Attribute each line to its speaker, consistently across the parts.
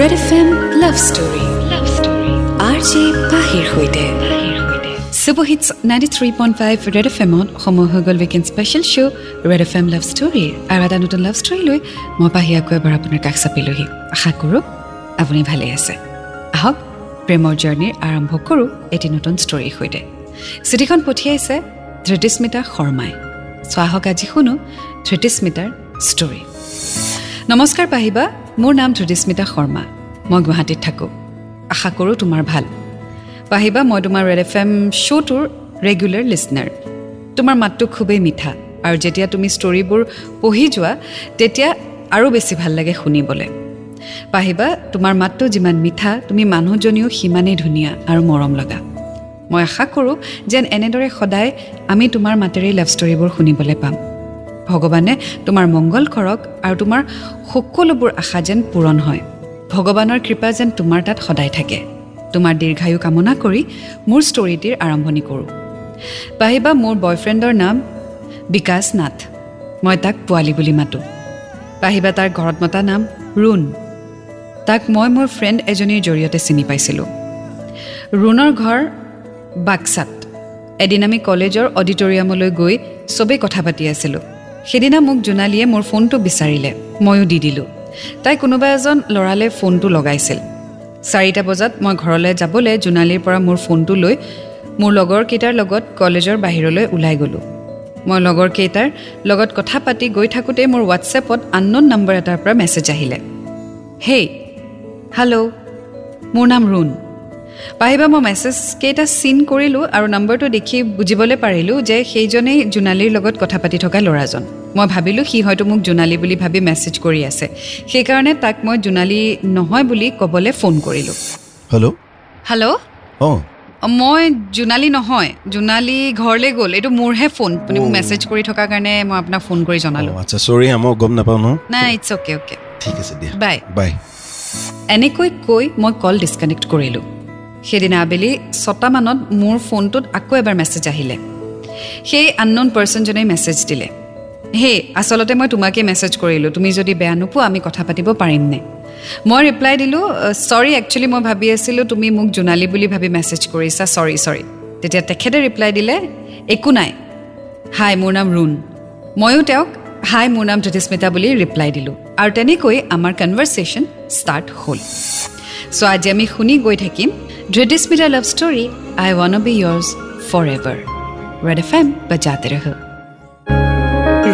Speaker 1: Red F M love story love story R J পাহিৰ সৈতে super hits ninety three point five Red F এমত সময় হৈ গ'ল weekend special show' Red F M love ষ্টৰীৰ আৰু এটা নতুন লাভ ষ্টৰী লৈ মই পাহি আকৌ এবাৰ আপোনাৰ কাষ চাপিলোহি। আশা কৰোঁ আপুনি ভালেই আছে। আহক প্ৰেমৰ জাৰ্ণিৰ আৰম্ভ কৰোঁ এটি নতুন ষ্টৰীৰ সৈতে। চিঠিখন পঠিয়াইছে ধৃতিস্মিতা শৰ্মাই। চোৱাহক আজি শুনো ধৃতিস্মিতাৰ ষ্টৰী নমস্কাৰ পাহিবা মোৰ নাম ধৃতিস্মিতা শৰ্মা। মই গুৱাহাটীত থাকোঁ। আশা কৰোঁ তোমাৰ ভাল। পাহিবা মই তোমাৰ ৰেড এফ এম শ্ব'টোৰ ৰেগুলাৰ লিচনাৰ তোমাৰ মাতটো খুবেই মিঠা আৰু যেতিয়া তুমি ষ্টৰিবোৰ পঢ়ি যোৱা তেতিয়া আৰু বেছি ভাল লাগে শুনিবলৈ। পাহিবা তোমাৰ মাতটো যিমান মিঠা তুমি মানুহজনীও সিমানেই ধুনীয়া আৰু মৰম লগা। মই আশা কৰোঁ যেন এনেদৰে সদায় আমি তোমাৰ মাতেৰেই লাভ ষ্টৰিবোৰ শুনিবলৈ পাম। ভগৱানে তোমাৰ মংগল কৰক আৰু তোমাৰ সকলোবোৰ আশা যেন পূৰণ হয়। ভগৱানৰ কৃপা যেন তোমাৰ তাত সদায় থাকে। তোমাৰ দীৰ্ঘায়ু কামনা কৰি মোৰ ষ্টৰিটিৰ আৰম্ভণি কৰোঁ। পাহিবা মোৰ বয়ফ্ৰেণ্ডৰ নাম বিকাশ নাথ। মই তাক পোৱালি বুলি মাতোঁ। পাহিবা তাৰ ঘৰত মতা নাম ৰুণ। তাক মই মোৰ ফ্ৰেণ্ড এজনীৰ জৰিয়তে চিনি পাইছিলোঁ। ৰুণৰ ঘৰ বাক্সাত। এদিন আমি কলেজৰ অডিটৰিয়ামলৈ গৈ চবেই কথা পাতি আছিলোঁ। সেইদিনা মোক জোনালীয়ে মোৰ ফোনটো বিচাৰিলে। ময়ো দি দিলোঁ। তাই কোনোবা এজন ল'ৰালে ফোনটো লগাইছিল। চাৰিটা বজাত মই ঘৰলৈ যাবলৈ জোনালীৰ পৰা মোৰ ফোনটো লৈ মোৰ লগৰকেইটাৰ লগত কলেজৰ বাহিৰলৈ ওলাই গ'লোঁ। মই লগৰকেইটাৰ লগত কথা পাতি গৈ থাকোঁতেই মোৰ হোৱাটছএপত আননোন নম্বৰ এটাৰ পৰা মেছেজ আহিলে। হেই হেল্ল' মোৰ নাম ৰুণ। পাহিবা মই মেছেজকেইটা চিন কৰিলোঁ আৰু নম্বৰটো দেখি বুজিবলৈ পাৰিলোঁ যে সেইজনেই জোনালীৰ লগত কথা পাতি থকা ল'ৰাজন। মই ভাবিলোঁ সি হয়তো মোক জোনালী বুলি ভাবি মেছেজ কৰি আছে। সেইকাৰণে তাক মই জোনালী নহয় বুলি ক'বলৈ ফোন কৰিলোঁ।
Speaker 2: হেল্ল'
Speaker 1: হেল্ল'
Speaker 2: অঁ।
Speaker 1: মই জোনালী নহয়। জোনালী ঘৰলৈ গ'ল। এইটো মোৰহে ফোন আপুনি মোক। মেছেজ কৰি থকাৰ কাৰণে মই আপোনাক ফোন কৰি জনালোঁ।
Speaker 2: আচ্ছা চৰি মই গম নাপাওঁ ন?
Speaker 1: নাই ইটছ অ'কে অ'কে
Speaker 2: ঠিক আছে দিয়া।
Speaker 1: বাই
Speaker 2: বাই
Speaker 1: এনেকৈ কৈ মই কল ডিছকানেক্ট কৰিলোঁ। সেইদিনা আবেলি ছটামানত মোৰ ফোনটোত আকৌ এবাৰ মেছেজ আহিলে। সেই আননোন পাৰ্চনজনে মেছেজ দিলে। হেই আচলতে মই তোমাকেই মেছেজ কৰিলোঁ। তুমি যদি বেয়া নোপোৱা আমি কথা পাতিব পাৰিমনে? মই ৰিপ্লাই দিলোঁ চৰি একচুৱেলি মই ভাবি আছিলোঁ তুমি মোক জোনালী বুলি ভাবি মেছেজ কৰিছা। চৰি চৰি তেতিয়া তেখেতে ৰিপ্লাই দিলে একো নাই। হাই মোৰ নাম ৰুণ। ময়ো তেওঁক হাই মোৰ নাম জ্যোতিস্মিতা বুলি ৰিপ্লাই দিলোঁ। আৰু তেনেকৈ আমাৰ কনভাৰ্চেশ্যন ষ্টাৰ্ট হ'ল। চ' আজি আমি শুনি গৈ থাকিম। Jyotismita love story I wanna be yours for ever Red F M বজাতে ৰহ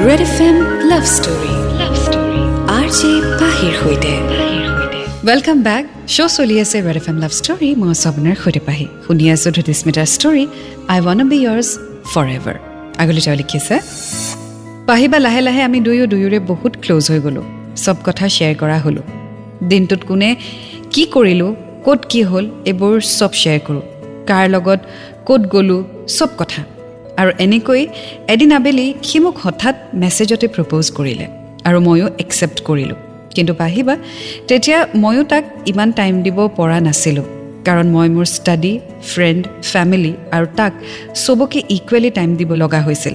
Speaker 1: Red F M love story love story R J পাহিৰ সৈতে ৱেলকাম বেক শ্ব' চলি আছে Red F M love story মই আছোঁ আপোনাৰ সৈতে পাহি শুনি আছোঁ জ্যোতিস্মিতাৰ story I wanna be yours for ever আগলৈ তেওঁ লিখিছে পাহিবা লাহে লাহে আমি দুয়ো দুয়োৰে বহুত ক্ল'জ হৈ গ'লোঁ চব কথা শ্বেয়াৰ কৰা হ'লোঁ দিনটোত কোনে কি কৰিলোঁ ক'ত কি হ'ল এইবোৰ চব শ্বেয়াৰ কৰোঁ। কাৰ লগত ক'ত গ'লোঁ চব কথা। আৰু এনেকৈ এদিন আবেলি সি মোক হঠাৎ মেছেজতে প্ৰপ'জ কৰিলে আৰু ময়ো একচেপ্ট কৰিলোঁ। কিন্তু পাহিবা তেতিয়া ময়ো তাক ইমান টাইম দিব পৰা নাছিলোঁ। কাৰণ মই মোৰ ষ্টাডি ফ্ৰেণ্ড ফেমিলি আৰু তাক চবকে ইকুৱেলি টাইম দিব লগা হৈছিল।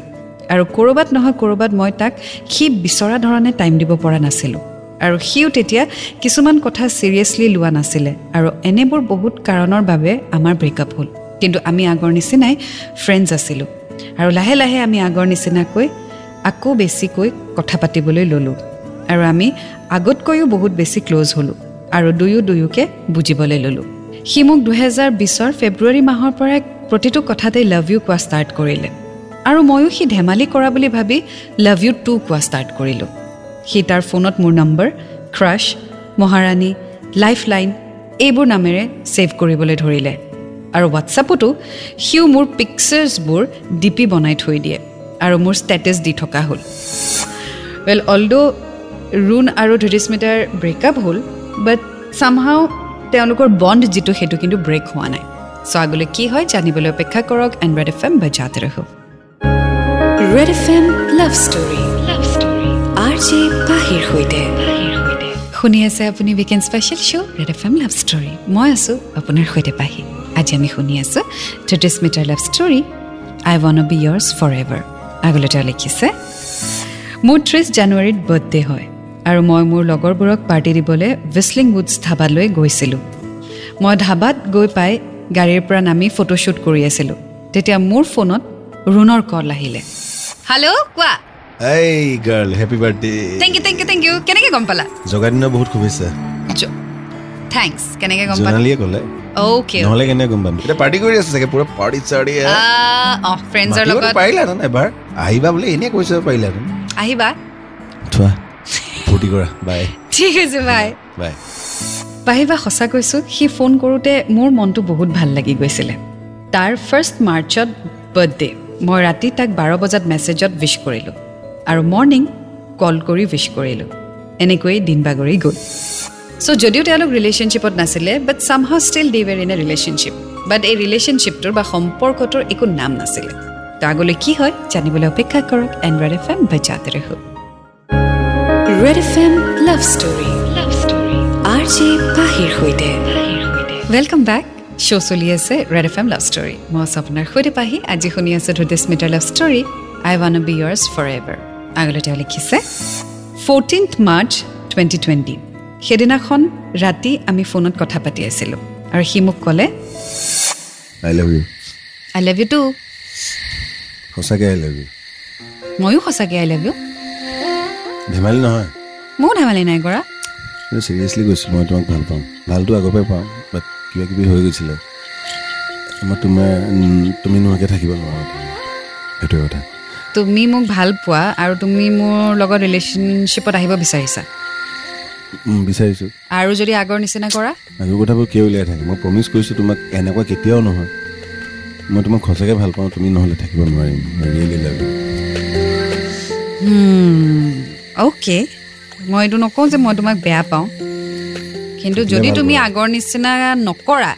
Speaker 1: আৰু ক'ৰবাত নহয় ক'ৰবাত মই তাক সি বিচৰা ধৰণে টাইম দিব পৰা নাছিলোঁ। আৰু সিও তেতিয়া কিছুমান কথা ছিৰিয়াছলি লোৱা নাছিলে আৰু এনেবোৰ বহুত কাৰণৰ বাবে আমাৰ ব্ৰেকআপ হ'ল। কিন্তু আমি আগৰ নিচিনাই ফ্ৰেণ্ডছ আছিলোঁ আৰু লাহে লাহে আমি আগৰ নিচিনাকৈ আকৌ বেছিকৈ কথা পাতিবলৈ ল'লোঁ আৰু আমি আগতকৈও বহুত বেছি ক্ল'জ হ'লোঁ আৰু দুয়ো দুয়োকে বুজিবলৈ ল'লোঁ। সি মোক দুহেজাৰ বিছৰ ফেব্ৰুৱাৰী মাহৰ পৰাই প্ৰতিটো কথাতেই লাভ ইউ কোৱা ষ্টাৰ্ট কৰিলে আৰু ময়ো সি ধেমালি কৰা বুলি ভাবি লাভ ইউ টু কোৱা ষ্টাৰ্ট কৰিলোঁ। সি তাৰ ফোনত মোৰ নম্বৰ ক্ৰাছ মহাৰাণী লাইফ লাইন এইবোৰ নামেৰে ছেভ কৰিবলৈ ধৰিলে। আৰু হোৱাটছআপতো সিও মোৰ পিকচাৰ্ছবোৰ ডি পি বনাই থৈ দিয়ে আৰু মোৰ ষ্টেটাছ দি থকা হ'ল। ৱেল অলড' ৰুণ আৰু ধৃতিস্মিতাৰ ব্ৰেকআপ হ'ল বাট চামহাও তেওঁলোকৰ বণ্ড যিটো সেইটো কিন্তু ব্ৰেক হোৱা নাই। চ' আগলৈ কি হয় জানিবলৈ অপেক্ষা কৰক এণ্ড ৰেড এফ এম বজাতে ৰহ। Red F M love story love story R J পাহিৰ সৈতে। শুনি আছে আপুনি weekend special show' Red F M love story মই আছোঁ আপোনাৰ সৈতে পাহি আজি আমি শুনি আছোঁ ধৃতিস্মিতাৰ love story I wanna be yours for ever আগলৈ তেওঁ লিখিছে মোৰ ত্ৰিছ জানুৱাৰীত বাৰ্থডে হয় আৰু মই মোৰ লগৰবোৰক পাৰ্টি দিবলৈ হুইচলিং উডছ ধাবালৈ গৈছিলোঁ। মই ধাবাত গৈ পাই গাড়ীৰ পৰা নামি ফটোশ্বুট কৰি আছিলোঁ। তেতিয়া মোৰ ফোনত ৰুণৰ কল আহিলে। হেল্ল' কোৱা?
Speaker 2: এই girl happy birthday
Speaker 1: thank you thank you thank you কেনেকৈ গম পালা?
Speaker 2: জগা বহুত শুভেচ্ছা।
Speaker 1: থেংকছ কেনেকৈ গম পালা?
Speaker 2: জোনালীয়ে ক'লে।
Speaker 1: অ'কে
Speaker 2: নহ'লে কেনেকৈ গম পাম? এতিয়া পাৰ্টি কৰি আছে চাগে পুৰা পাৰ্টি চাৰ্টি
Speaker 1: অঁ ফ্ৰেণ্ডছৰ লগত।
Speaker 2: পাৰিলাহেঁতেন এবাৰ। আহিবা বোলে এনেই কৈছে পাৰিলাহেঁতেন
Speaker 1: আহিবা।
Speaker 2: থোৱা ফূৰ্তি কৰা। বাই
Speaker 1: ঠিক আছে বাই
Speaker 2: বাই
Speaker 1: পাহিবা সঁচা কৈছোঁ সি ফোন কৰোঁতে মোৰ মনটো বহুত ভাল লাগি গৈছিলে। তাৰ ফাৰ্ষ্ট মাৰ্চত বাৰ্থডে মই ৰাতি তাক বাৰ বজাত মেছেজত উইচ কৰিলোঁ। আৰু মৰ্ণিং কল কৰি উইচ কৰিলোঁ। এনেকৈয়ে দিন বাগৰি গ'ল। চ' যদিও তেওঁলোক ৰিলেশ্যনশ্বিপত নাছিলে but somehow still they were in a relationship but এই ৰিলেশ্যনশ্বিপটোৰ বা সম্পৰ্কটোৰ একো নাম নাছিলে। তো আগলৈ কি হয় জানিবলৈ অপেক্ষা কৰক এণ্ড্ৰইড এফ এম বজাতে ৰহ। Red F M love story. Love story R J পাহিৰ সৈতে। ৱেলকাম বেক শ্ব' চলি আছে Red F M love story. মই আছোঁ আপোনাৰ সৈতে পাহি। আজি শুনি আছোঁ ধুদিস্মিতাৰ love story. I wanna be yours for ever আগলৈ তেওঁ লিখিছে ফৰ্টিনথ মাৰ্চ টুৱেণ্টি টুৱেণ্টি সেইদিনাখন ৰাতি আমি ফোনত কথা পাতি আছিলোঁ আৰু সি মোক ক'লে
Speaker 2: I love you
Speaker 1: I love you too
Speaker 2: সঁচাকৈ আই লাভ ইউ
Speaker 1: ময়ো সঁচাকৈ আই লাভ ইউ
Speaker 2: ধেমালি নহয়।
Speaker 1: ময়ো ধেমালি নাই কৰা।
Speaker 2: কিন্তু চিৰিয়াছলি কৈছোঁ মই তোমাক ভাল পাওঁ। ভালটো আগৰ পৰাই পাওঁ বাট কিবা কিবি হৈ গৈছিলে। মই তোমাৰ তুমি নোহোৱাকৈ থাকিব নোৱাৰোঁ। সেইটোৱে কথা।
Speaker 1: তুমি মোক ভাল পোৱা আৰু তুমি মোৰ লগত ৰিলেশ্যনশ্বিপত আহিব বিচাৰিছা।
Speaker 2: বিচাৰিছোঁ।
Speaker 1: আৰু যদি আগৰ নিচিনা কৰা?
Speaker 2: আগৰ কথাবোৰ কিয় উলিয়াই থাকে? মই প্ৰমিছ কৰিছোঁ তোমাক এনেকুৱা কেতিয়াও নহয়। মই তোমাক সঁচাকৈ ভাল পাওঁ তুমি নহ'লে থাকিব নোৱাৰিম। ৰিয়েলি লাভ ইউ
Speaker 1: অ'কে মই এইটো নকওঁ যে মই তোমাক বেয়া পাওঁ। কিন্তু যদি তুমি আগৰ নিচিনা নকৰা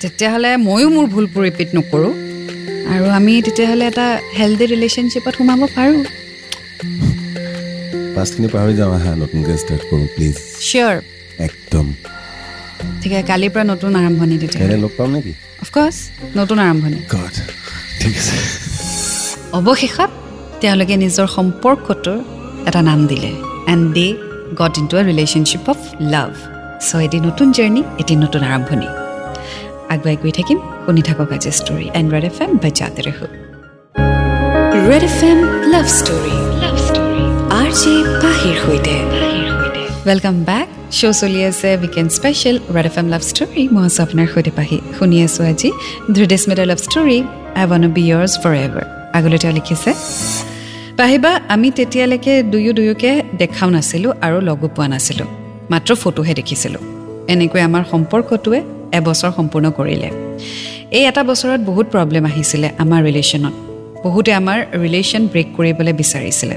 Speaker 1: তেতিয়াহ'লে ময়ো মোৰ ভুলবোৰ ৰিপিট নকৰোঁ। আৰু আমি তেতিয়াহ'লে এটা হেল্ডি ৰিলেশ্যনশ্বিপত সোমাব পাৰোঁ।
Speaker 2: পাছখিনি পাহৰি যাওঁ আহা নতুনকৈ ষ্টাৰ্ট কৰোঁ প্লিজ
Speaker 1: চিয়'ৰ
Speaker 2: একদম।
Speaker 1: ঠিক আছে কালিৰ পৰা নতুন আৰম্ভণি
Speaker 2: এনে লগ পাম নেকি?
Speaker 1: অফক'ৰ্ছ নতুন আৰম্ভণি।
Speaker 2: ঠিক আছে।
Speaker 1: অৱশেষত তেওঁলোকে নিজৰ সম্পৰ্কটোৰ এটা নাম দিলে। And they got into a relationship of love so' এটি নতুন জাৰ্ণি এটি নতুন আৰম্ভণি। আগুৱাই গৈ থাকিম। শুনি থাকক আজি story and Red F M বজাতে ৰহো Red F M love story love story R J পাহিৰ সৈতে। ৱেলকাম বেক শ্ব' চলি আছে weekend special Red F M love story মই আছোঁ আপোনাৰ সৈতে পাহি। শুনি আছোঁ আজি ধৃডিস্মিতাৰ love story I wanna be yours for ever আগলৈ তেওঁ লিখিছে পাহিবা আমি তেতিয়ালৈকে দুয়ো দুয়োকে দেখাও নাছিলোঁ আৰু লগো পোৱা নাছিলোঁ। মাত্ৰ ফটোহে দেখিছিলোঁ। এনেকৈ আমাৰ সম্পৰ্কটোৱে এবছৰ সম্পূৰ্ণ কৰিলে। এই এটা বছৰত বহুত প্ৰব্লেম আহিছিলে আমাৰ ৰিলেশ্যনত বহুতে আমাৰ ৰিলেশ্যন ব্ৰেক কৰিবলৈ বিচাৰিছিলে।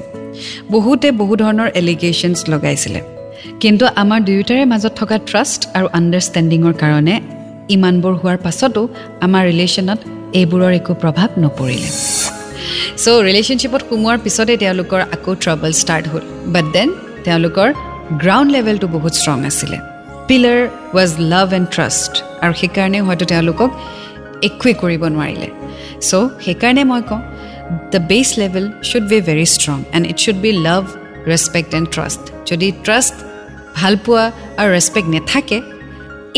Speaker 1: বহুতে বহু ধৰণৰ এলিগেশ্যনছ লগাইছিলে। কিন্তু আমাৰ দুয়োটাৰে মাজত থকা ট্ৰাষ্ট আৰু আণ্ডাৰষ্টেণ্ডিঙৰ কাৰণে ইমানবোৰ হোৱাৰ পাছতো আমাৰ ৰিলেশ্যনত এইবোৰৰ একো প্ৰভাৱ নপৰিলে। চ' ৰিলেশ্যনশ্বিপত সোমোৱাৰ পিছতে তেওঁলোকৰ আকৌ ট্ৰাবল ষ্টাৰ্ট হ'ল। বাট দেন তেওঁলোকৰ গ্ৰাউণ্ড লেভেলটো বহুত ষ্ট্ৰং আছিলে। Pillar was love and trust আৰু সেইকাৰণে হয়তো তেওঁলোকক একোৱেই কৰিব নোৱাৰিলে। চ' সেইকাৰণে মই কওঁ the base level should be very strong and it should be love respect and trust যদি ট্ৰাষ্ট ভালপোৱা আৰু ৰেচপেক্ট নাথাকে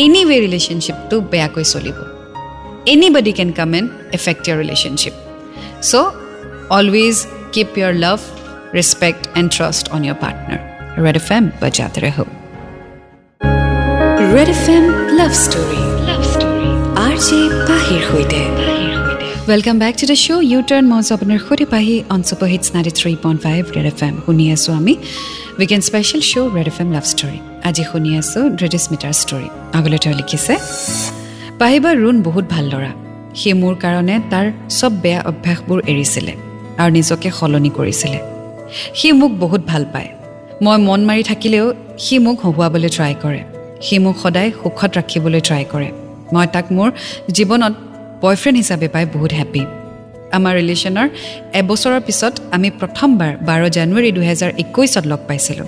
Speaker 1: এনিৱে ৰিলেশ্যনশ্বিপটো বেয়াকৈ চলিব। Anybody can come and effect your relationship so' always keep your love respect and trust on your partner Red F M ৰহ Red F M love story love story R J পাহিৰ সৈতে। Welcome back to the show' you turn আছোঁ আপোনাৰ সৈতে Pahi on super hits ninety three point five Red F M শুনি আছোঁ আমি weekend special show' Red F M love story আজি শুনি আছোঁ ড্ৰেডিছ মিটাৰ ষ্টৰী আগলৈ তেওঁ লিখিছে পাহিবা ৰুণ বহুত ভাল ল'ৰা। সি মোৰ কাৰণে তাৰ চব বেয়া অভ্যাসবোৰ এৰিছিলে আৰু নিজকে সলনি কৰিছিলে। সি মোক বহুত ভাল পায়। মই মন মাৰি থাকিলেও সি মোক হহুৱাবলৈ ট্ৰাই কৰে। সি মোক সদায় সুখত ৰাখিবলৈ ট্ৰাই কৰে। মই তাক মোৰ জীৱনত বয়ফ্ৰেণ্ড হিচাপে পাই বহুত হেপ্পী আমাৰ ৰিলেশ্যনৰ এবছৰৰ পিছত আমি প্ৰথমবাৰ বাৰ জানুৱাৰী দুহেজাৰ একৈছত লগ পাইছিলোঁ।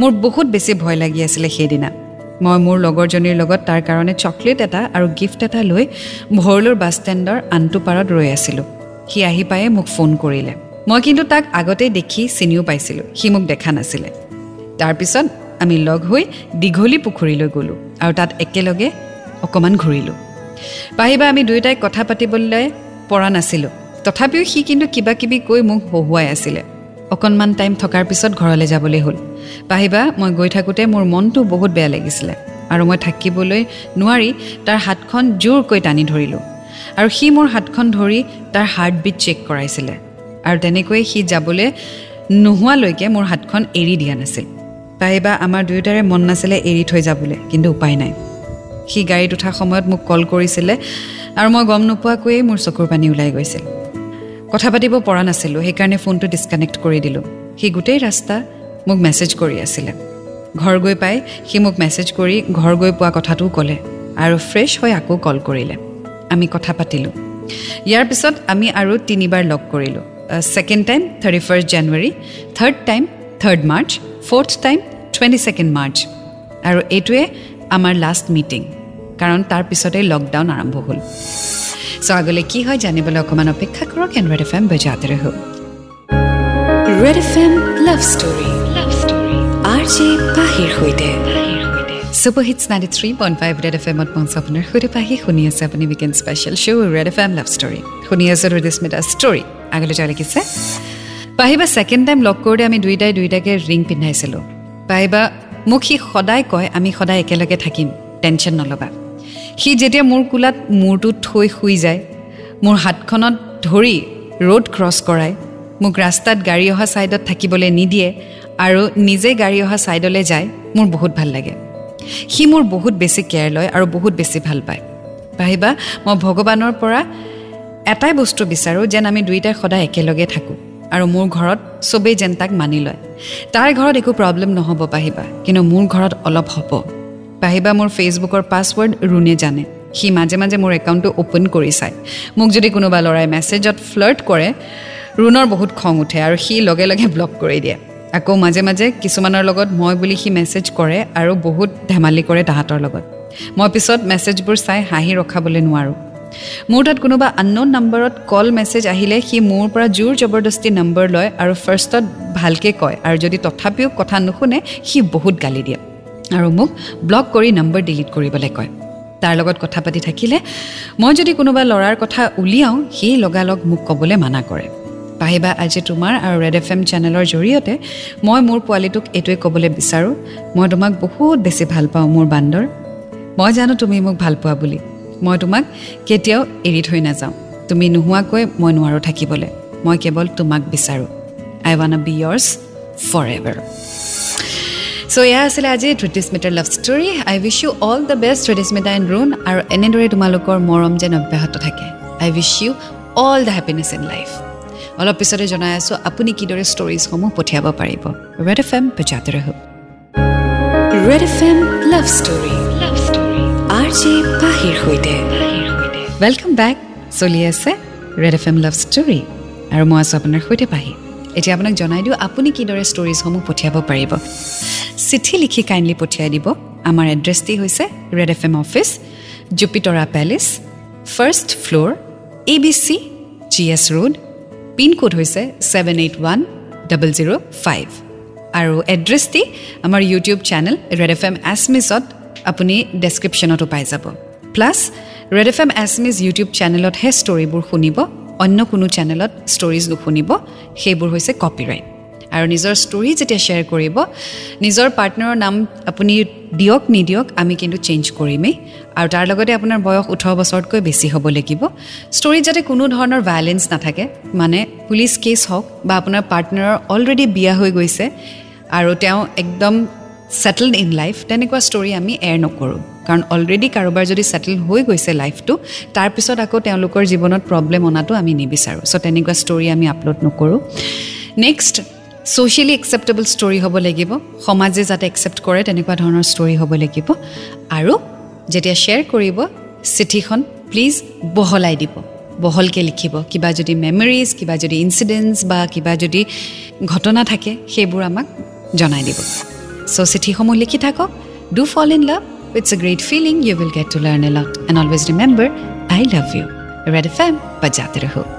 Speaker 1: মোৰ বহুত বেছি ভয় লাগি আছিলে সেইদিনা। মই মোৰ লগৰজনীৰ লগত তাৰ কাৰণে চকলেট এটা আৰু গিফ্ট এটা লৈ ভৰলুৰ বাছ ষ্টেণ্ডৰ আনটো পাৰত ৰৈ আছিলোঁ। সি আহি পায়ে মোক ফোন কৰিলে। মই কিন্তু তাক আগতেই দেখি চিনিও পাইছিলোঁ। সি মোক দেখা নাছিলে। তাৰপিছত আমি লগ হৈ দীঘলী পুখুৰীলৈ গ'লোঁ আৰু তাত একেলগে অকণমান ঘূৰিলোঁ। পাহিবা আমি দুয়োটাই কথা পাতিবলৈ পৰা নাছিলোঁ। তথাপিও সি কিন্তু কিবা কিবি কৈ মোক হহুৱাই আছিলে। অকণমান টাইম থকাৰ পিছত ঘৰলৈ যাবলৈ হ'ল। পাহিবা মই গৈ থাকোঁতে মোৰ মনটো বহুত বেয়া লাগিছিলে আৰু মই থাকিবলৈ নোৱাৰি তাৰ হাতখন জোৰকৈ টানি ধৰিলোঁ। আৰু সি মোৰ হাতখন ধৰি তাৰ হাৰ্টবিট চেক কৰাইছিলে। আৰু তেনেকৈয়ে সি যাবলৈ নোহোৱালৈকে মোৰ হাতখন এৰি দিয়া নাছিল। পাহিবা আমাৰ দুয়োটাৰে মন নাছিলে এৰি থৈ যাবলৈ কিন্তু উপায় নাই। সি গাড়ীত উঠাৰ সময়ত মোক কল কৰিছিলে আৰু মই গম নোপোৱাকৈয়ে মোৰ চকুৰ পানী ওলাই গৈছিল। কথা পাতিব পৰা নাছিলোঁ সেইকাৰণে ফোনটো ডিছকানেক্ট কৰি দিলোঁ। সি গোটেই ৰাস্তা মোক মেছেজ কৰি আছিলে। ঘৰ গৈ পাই সি মোক মেছেজ কৰি ঘৰ গৈ পোৱা কথাটোও ক'লে আৰু ফ্ৰেছ হৈ আকৌ কল কৰিলে। আমি কথা পাতিলোঁ। ইয়াৰ পিছত আমি আৰু তিনিবাৰ লগ কৰিলোঁ। Second time thirty first January third time third March fourth time twenty second March আৰু এইটোৱে আমাৰ লাষ্ট মিটিং কাৰণ তাৰ পিছতেই লকডাউন আৰম্ভ হ'ল। চ' আগলৈ কি হয় জানিবলৈ অকণমান অপেক্ষা কৰক এণ্ড ৰেড এফ এম বজাতে ৰহ Red F M love story love story R J পাহিৰ সৈতে। Ninety three point five Red F এমত আপোনাৰ সৈতে পাহি। শুনি আছে আপুনি special show' Red F M love story শুনি আছে ৰুদিস্মিতা ষ্টৰী আগলৈ লিখিছে পাহিবা ছেকেণ্ড টাইম লগ কৰোঁতে আমি ৰিং পিন্ধাইছিলোঁ। পাহিবা মোক সি সদায় কয় আমি সদায় একেলগে থাকিম। টেনশ্যন নল'বা। সি যেতিয়া মোৰ কোলাত মূৰটো থৈ শুই যায় মোৰ হাতখনত ধৰি ৰোড ক্ৰছ কৰাই মোক ৰাস্তাত গাড়ী অহা ছাইডত থাকিবলৈ নিদিয়ে আৰু নিজে গাড়ী অহা ছাইডলৈ যায় মোৰ বহুত ভাল লাগে। সি মোৰ বহুত বেছি কেয়াৰ লয় আৰু বহুত বেছি ভাল পায়। ভাবিবা মই ভগৱানৰ পৰা এটাই বস্তু বিচাৰোঁ যেন আমি দুয়োটাই সদায় একেলগে থাকোঁ আৰু মোৰ ঘৰত চবেই যেন তাক মানি লয়। তাৰ ঘৰত একো প্ৰব্লেম নহ'ব পাহিবা কিন্তু মোৰ ঘৰত অলপ হ'ব। পাহিবা মোৰ ফেচবুকৰ পাছৱৰ্ড ৰুণে জানে। সি মাজে মাজে মোৰ একাউণ্টটো অ'পেন কৰি চায়। মোক যদি কোনোবা ল'ৰাই মেছেজত ফ্লাৰ্ট কৰে ৰুণৰ বহুত খং উঠে আৰু সি লগে লগে ব্লক কৰি দিয়ে। আকৌ মাজে মাজে কিছুমানৰ লগত মই বুলি সি মেছেজ কৰে আৰু বহুত ধেমালি কৰে তাহাঁতৰ লগত। মই পিছত মেছেজবোৰ চাই হাঁহি ৰখাবলৈ নোৱাৰোঁ। মোৰ তাত কোনোবা আননোন নম্বৰত কল মেছেজ আহিলে সি মোৰ পৰা জোৰ জবৰদস্তি নম্বৰ লয় আৰু ফাৰ্ষ্টত ভালকৈ কয় আৰু যদি তথাপিও কথা নুশুনে সি বহুত গালি দিয়ে। আৰু মোক ব্লক কৰি নম্বৰ ডিলিট কৰিবলৈ কয়। তাৰ লগত কথা পাতি থাকিলে মই যদি কোনোবা ল'ৰাৰ কথা উলিয়াওঁ সি লগালগ মোক ক'বলৈ মানা কৰে। পাহিবা আজি তোমাৰ আৰু ৰেড এফ এম চেনেলৰ জৰিয়তে মই মোৰ পোৱালিটোক এইটোৱে ক'বলৈ বিচাৰোঁ। মই তোমাক বহুত বেছি ভাল পাওঁ মোৰ বান্দৰ। মই জানো তুমি মোক ভাল পোৱা বুলি। মই তোমাক কেতিয়াও এৰি থৈ নাযাওঁ। তুমি নোহোৱাকৈ মই নোৱাৰোঁ থাকিবলৈ। মই কেৱল তোমাক বিচাৰোঁ। I wanna be yours for ever so' এয়া আছিলে আজি ত্ৰিটিস্মিতাৰ love story I wish you all the best Tritismita and Run আৰু এনেদৰে তোমালোকৰ মৰম যেন অব্যাহত থাকে। I wish you all the happiness in life অলপ পিছতে জনাই আছোঁ আপুনি কিদৰে ষ্টৰিজসমূহ পঠিয়াব পাৰিব। ৰেড এফ এম বজাতে ৰহ। Red F M love story love story R J পাহিৰ সৈতে ৱেলকাম বেক চলি আছে Red F M love story আৰু মই আছোঁ আপোনাৰ সৈতে পাহি এতিয়া আপোনাক জনাই দিওঁ আপুনি কিদৰে ষ্টৰিজসমূহ পঠিয়াব পাৰিব। চিঠি লিখি কাইণ্ডলি পঠিয়াই দিব। আমাৰ এড্ৰেছটি হৈছে Red F M office Jupitara palace first floor A B C G S road pin code হৈছে seven eight one double zero' five আৰু এড্ৰেছটি আমাৰ YouTube channel Red F M এছমিছত আপুনি ডেছক্ৰিপশ্যনতো পাই যাব। প্লাছ ৰেড এফ এম এছমিজ YouTube চেনেলতহে ষ্টৰিবোৰ শুনিব। অন্য কোনো চেনেলত ষ্টৰিজ নুশুনিব সেইবোৰ হৈছে কপিৰাইট আৰু নিজৰ ষ্টৰি যেতিয়া শ্বেয়াৰ কৰিব নিজৰ পাৰ্টনাৰৰ নাম আপুনি দিয়ক নিদিয়ক আমি কিন্তু চেঞ্জ কৰিমেই। আৰু তাৰ লগতে আপোনাৰ বয়স ওঠৰ বছৰতকৈ বেছি হ'ব লাগিব। ষ্টৰিত যাতে কোনো ধৰণৰ ভায়লেঞ্চ নাথাকে মানে পুলিচ কেছ হওক বা আপোনাৰ পাৰ্টনাৰৰ অলৰেডি বিয়া হৈ গৈছে আৰু তেওঁ একদম ছেটেলড ইন লাইফ তেনেকুৱা ষ্টৰি আমি এয়াৰ নকৰোঁ। কাৰণ অলৰেডি কাৰোবাৰ যদি ছেটেল হৈ গৈছে লাইফটো তাৰপিছত আকৌ তেওঁলোকৰ জীৱনত প্ৰব্লেম অনাটো আমি নিবিচাৰোঁ। চ' তেনেকুৱা ষ্টৰি আমি আপলোড নকৰোঁ। নেক্সট ছ'চিয়েলি একচেপ্টেবল ষ্টৰি হ'ব লাগিব। সমাজে যাতে একচেপ্ট কৰে তেনেকুৱা ধৰণৰ ষ্টৰি হ'ব লাগিব। আৰু যেতিয়া শ্বেয়াৰ কৰিব চিঠিখন প্লিজ বহলাই দিব। বহলকৈ লিখিব। কিবা যদি মেমৰিজ কিবা যদি ইনচিডেণ্টছ বা কিবা যদি ঘটনা থাকে সেইবোৰ আমাক জনাই দিব। চ' চিঠিসমূহ লিখি থাকক। Do fall in love It's a great feeling. You will get to learn a lot. And always remember, I love you. Red FM, bajate raho.